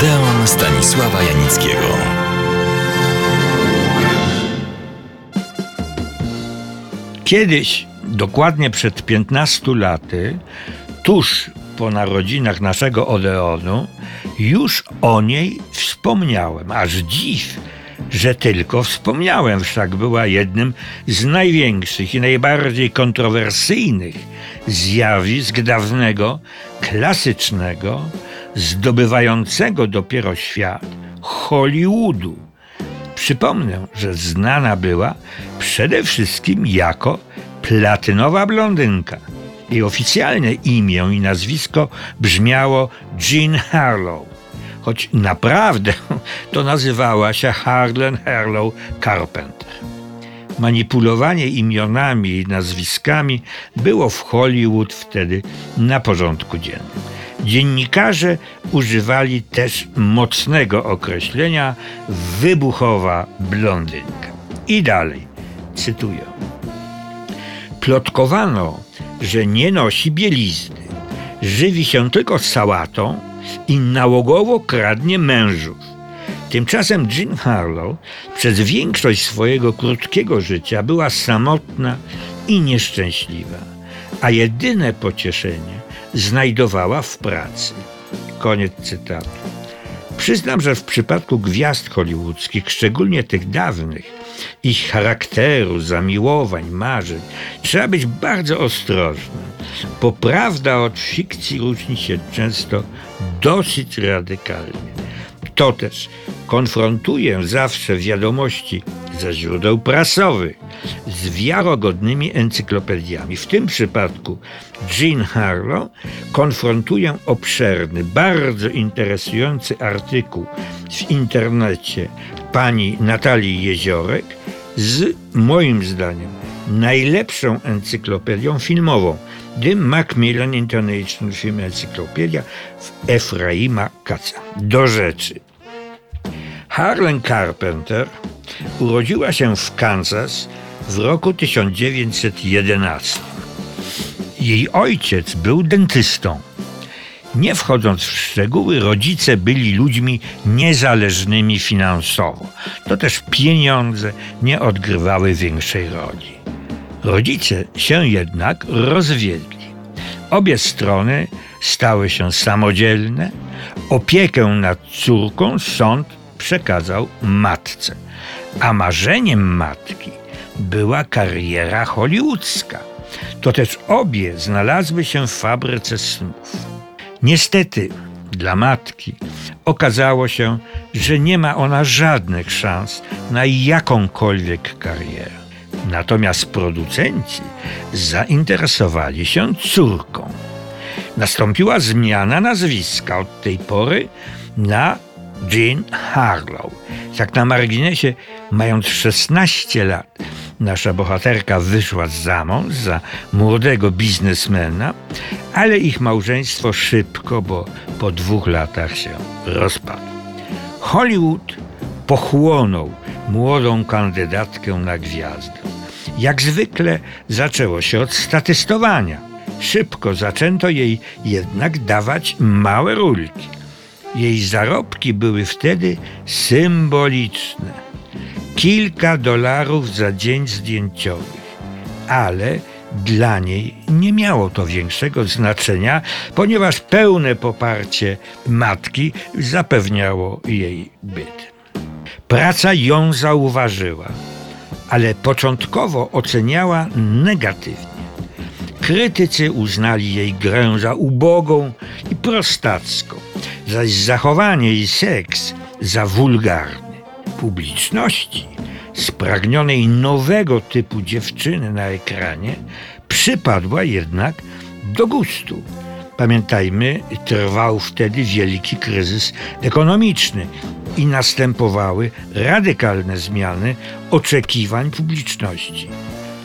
Odeon Stanisława Janickiego. Kiedyś, dokładnie przed 15 laty, tuż po narodzinach naszego Odeonu, już o niej wspomniałem. Aż dziw, że tylko wspomniałem, wszak była jednym z największych i najbardziej kontrowersyjnych zjawisk dawnego, klasycznego, zdobywającego dopiero świat Hollywoodu. Przypomnę, że znana była przede wszystkim jako platynowa blondynka. Jej oficjalne imię i nazwisko brzmiało Jean Harlow, choć naprawdę to nazywała się Harlan Harlow Carpenter. Manipulowanie imionami i nazwiskami było w Hollywood wtedy na porządku dziennym. Dziennikarze używali też mocnego określenia wybuchowa blondynka. I dalej, cytuję. Plotkowano, że nie nosi bielizny, żywi się tylko sałatą i nałogowo kradnie mężów. Tymczasem Jean Harlow przez większość swojego krótkiego życia była samotna i nieszczęśliwa, a jedyne pocieszenie znajdowała w pracy. Koniec cytatu. Przyznam, że w przypadku gwiazd hollywoodzkich, szczególnie tych dawnych, ich charakteru, zamiłowań, marzeń, trzeba być bardzo ostrożnym, bo prawda od fikcji różni się często dosyć radykalnie. To też konfrontuję zawsze wiadomości ze źródeł prasowych z wiarogodnymi encyklopediami. W tym przypadku Jean Harlow konfrontuję obszerny, bardzo interesujący artykuł w internecie pani Natalii Jeziorek z moim zdaniem najlepszą encyklopedią filmową The Macmillan International Film Encyclopedia w Efraima Kaca. Do rzeczy. Harlan Carpenter urodziła się w Kansas w roku 1911. Jej ojciec był dentystą. Nie wchodząc w szczegóły, rodzice byli ludźmi niezależnymi finansowo. To też pieniądze nie odgrywały większej roli. Rodzice się jednak rozwiedli. Obie strony stały się samodzielne. Opiekę nad córką sąd przekazał matce, a marzeniem matki była kariera hollywoodzka. To też obie znalazły się w fabryce snów. Niestety dla matki okazało się, że nie ma ona żadnych szans na jakąkolwiek karierę. Natomiast producenci zainteresowali się córką. Nastąpiła zmiana nazwiska od tej pory na Jean Harlow. Tak na marginesie, mając 16 lat, nasza bohaterka wyszła za mąż za młodego biznesmena, ale ich małżeństwo szybko, bo po dwóch latach się rozpadło. Hollywood pochłonął młodą kandydatkę na gwiazdę. Jak zwykle zaczęło się od statystowania. Szybko zaczęto jej jednak dawać małe rulki. Jej zarobki były wtedy symboliczne. Kilka dolarów za dzień zdjęciowy. Ale dla niej nie miało to większego znaczenia, ponieważ pełne poparcie matki zapewniało jej byt. Praca ją zauważyła, ale początkowo oceniała negatywnie. Krytycy uznali jej grę za ubogą i prostacką, zaś zachowanie i seks za wulgarny. Publiczności, spragnionej nowego typu dziewczyny na ekranie, przypadła jednak do gustu. Pamiętajmy, trwał wtedy wielki kryzys ekonomiczny i następowały radykalne zmiany oczekiwań publiczności.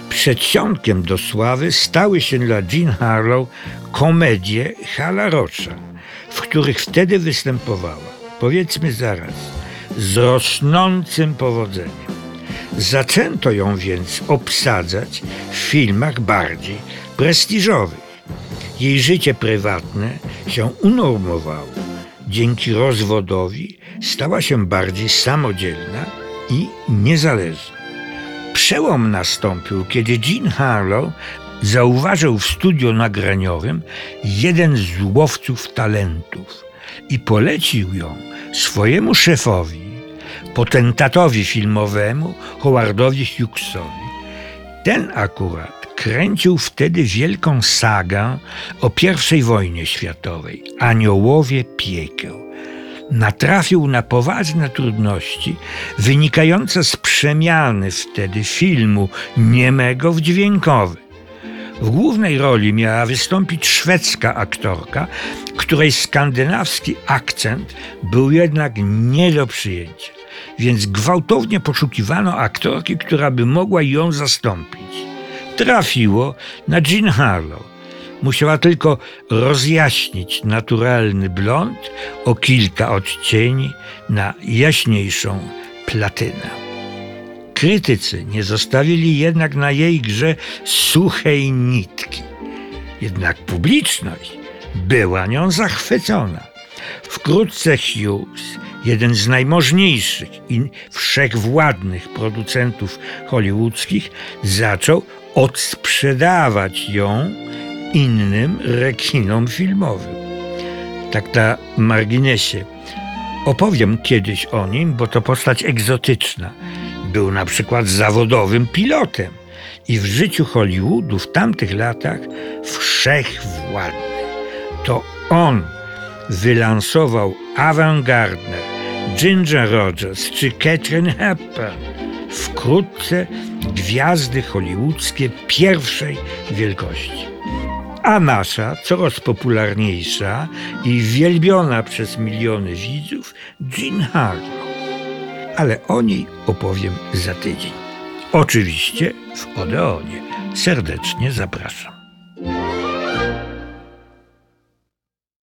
Przedsionkiem do sławy stały się dla Jean Harlow komedie Hala Rocha, w których wtedy występowała, powiedzmy zaraz, z rosnącym powodzeniem. Zaczęto ją więc obsadzać w filmach bardziej prestiżowych. Jej życie prywatne się unormowało. dzięki rozwodowi stała się bardziej samodzielna i niezależna. Przełom nastąpił, kiedy Jean Harlow zauważył w studio nagraniowym jeden z łowców talentów i polecił ją swojemu szefowi, potentatowi filmowemu Howardowi Hughesowi. Ten akurat kręcił wtedy wielką sagę o I wojnie światowej Aniołowie Piekieł. Natrafił na poważne trudności wynikające z przemiany wtedy filmu niemego w dźwiękowy. W głównej roli miała wystąpić szwedzka aktorka, której skandynawski akcent był jednak nie do przyjęcia, więc gwałtownie poszukiwano aktorki, która by mogła ją zastąpić. Trafiło na Jean Harlow. Musiała tylko rozjaśnić naturalny blond o kilka odcieni na jaśniejszą platynę. Krytycy nie zostawili jednak na jej grze suchej nitki. Jednak publiczność była nią zachwycona. Wkrótce Hughes, jeden z najmożniejszych i wszechwładnych producentów hollywoodzkich, zaczął odsprzedawać ją innym rekinom filmowym. Tak na marginesie. Opowiem kiedyś o nim, bo to postać egzotyczna. Był na przykład zawodowym pilotem i w życiu Hollywoodu w tamtych latach wszechwładny. To on wylansował Avant Gardner, Ginger Rogers czy Catherine Hepburn. Wkrótce gwiazdy hollywoodzkie pierwszej wielkości. A nasza, coraz popularniejsza i wielbiona przez miliony widzów, Jean Harlow. Ale o niej opowiem za tydzień. Oczywiście w Odeonie. Serdecznie zapraszam.